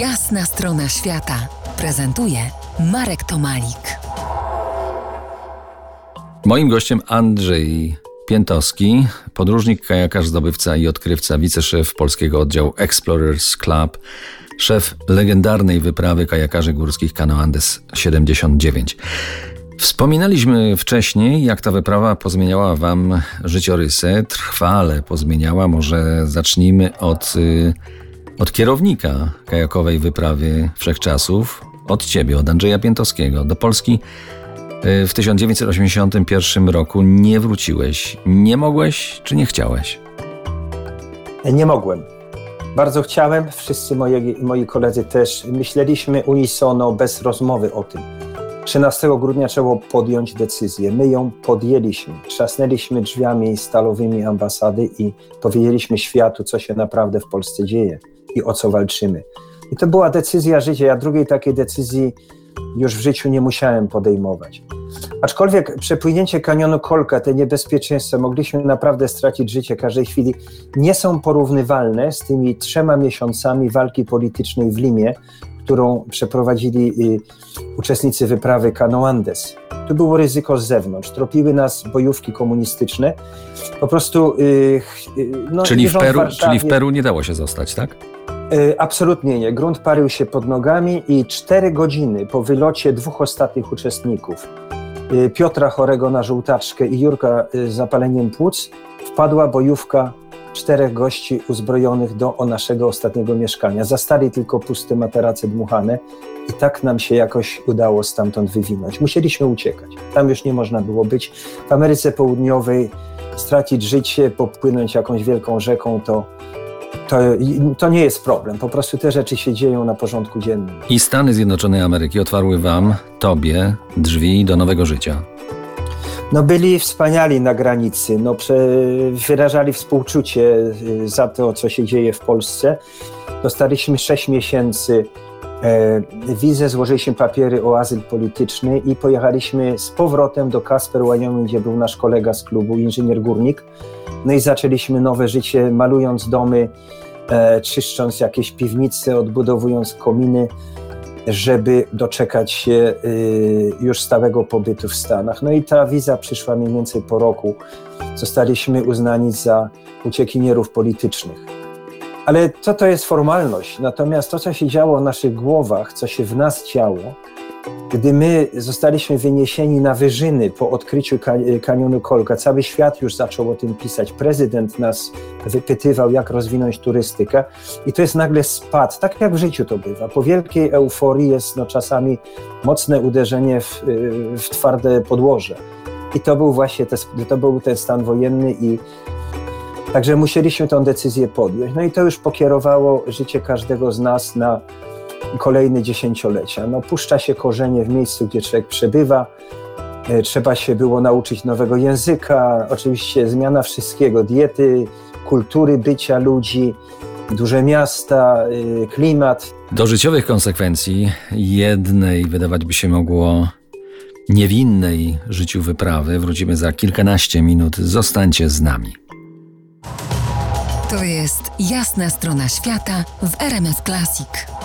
Jasna strona świata prezentuje Marek Tomalik. Moim gościem Andrzej Piętowski, podróżnik, kajakarz, zdobywca i odkrywca, wiceszef polskiego oddziału Explorers Club, szef legendarnej wyprawy kajakarzy górskich Cano Andes 79. Wspominaliśmy wcześniej, jak ta wyprawa pozmieniała wam życiorysy, trwale pozmieniała. Może zacznijmy od, y, od kierownika kajakowej wyprawy wszechczasów, od ciebie, od Andrzeja Piętowskiego. Do Polski y, w 1981 roku nie wróciłeś. Nie mogłeś czy nie chciałeś? Nie mogłem. Bardzo chciałem, wszyscy moi, moi koledzy też. Myśleliśmy unisono, bez rozmowy o tym. 13 grudnia trzeba podjąć decyzję. My ją podjęliśmy. Trzasnęliśmy drzwiami stalowymi ambasady i powiedzieliśmy światu, co się naprawdę w Polsce dzieje i o co walczymy. I to była decyzja życia. Ja drugiej takiej decyzji już w życiu nie musiałem podejmować. Aczkolwiek przepłynięcie kanionu Kolka, te niebezpieczeństwa, mogliśmy naprawdę stracić życie każdej chwili, nie są porównywalne z tymi trzema miesiącami walki politycznej w Limie, którą przeprowadzili y, uczestnicy wyprawy Cano Andes. Tu było ryzyko z zewnątrz. Tropiły nas bojówki komunistyczne. Po prostu. Y, y, no, czyli, w Peru, czyli w Peru nie dało się zostać, tak? Absolutnie nie. Grunt parił się pod nogami i cztery godziny po wylocie dwóch ostatnich uczestników, Piotra chorego na żółtaczkę i Jurka z zapaleniem płuc, wpadła bojówka czterech gości uzbrojonych do naszego ostatniego mieszkania. Zastali tylko puste materace dmuchane i tak nam się jakoś udało stamtąd wywinąć. Musieliśmy uciekać. Tam już nie można było być. W Ameryce Południowej stracić życie, popłynąć jakąś wielką rzeką, to to, to nie jest problem. Po prostu te rzeczy się dzieją na porządku dziennym. I Stany Zjednoczone Ameryki otwarły Wam, Tobie, drzwi do nowego życia. No byli wspaniali na granicy, no wyrażali współczucie y, za to, co się dzieje w Polsce. Dostaliśmy 6 miesięcy e, wizę, złożyliśmy papiery o azyl polityczny i pojechaliśmy z powrotem do Casper, Wyoming, gdzie był nasz kolega z klubu, inżynier górnik. No i zaczęliśmy nowe życie, malując domy, czyszcząc jakieś piwnice, odbudowując kominy żeby doczekać się y, już stałego pobytu w Stanach. No i ta wiza przyszła mniej więcej po roku. Zostaliśmy uznani za uciekinierów politycznych. Ale to to jest formalność. Natomiast to, co się działo w naszych głowach, co się w nas działo, gdy my zostaliśmy wyniesieni na wyżyny po odkryciu kanionu Kolka, cały świat już zaczął o tym pisać. Prezydent nas wypytywał, jak rozwinąć turystykę, i to jest nagle spad, tak jak w życiu to bywa. Po wielkiej euforii jest no, czasami mocne uderzenie w, w twarde podłoże. I to był właśnie te, to był ten stan wojenny i Także musieliśmy tę decyzję podjąć. No i to już pokierowało życie każdego z nas na kolejne dziesięciolecia. No, puszcza się korzenie w miejscu, gdzie człowiek przebywa. E, trzeba się było nauczyć nowego języka, oczywiście zmiana wszystkiego, diety, kultury bycia ludzi, duże miasta, e, klimat. Do życiowych konsekwencji jednej wydawać by się mogło niewinnej życiu wyprawy wrócimy za kilkanaście minut. Zostańcie z nami. To jest jasna strona świata w RMS Classic.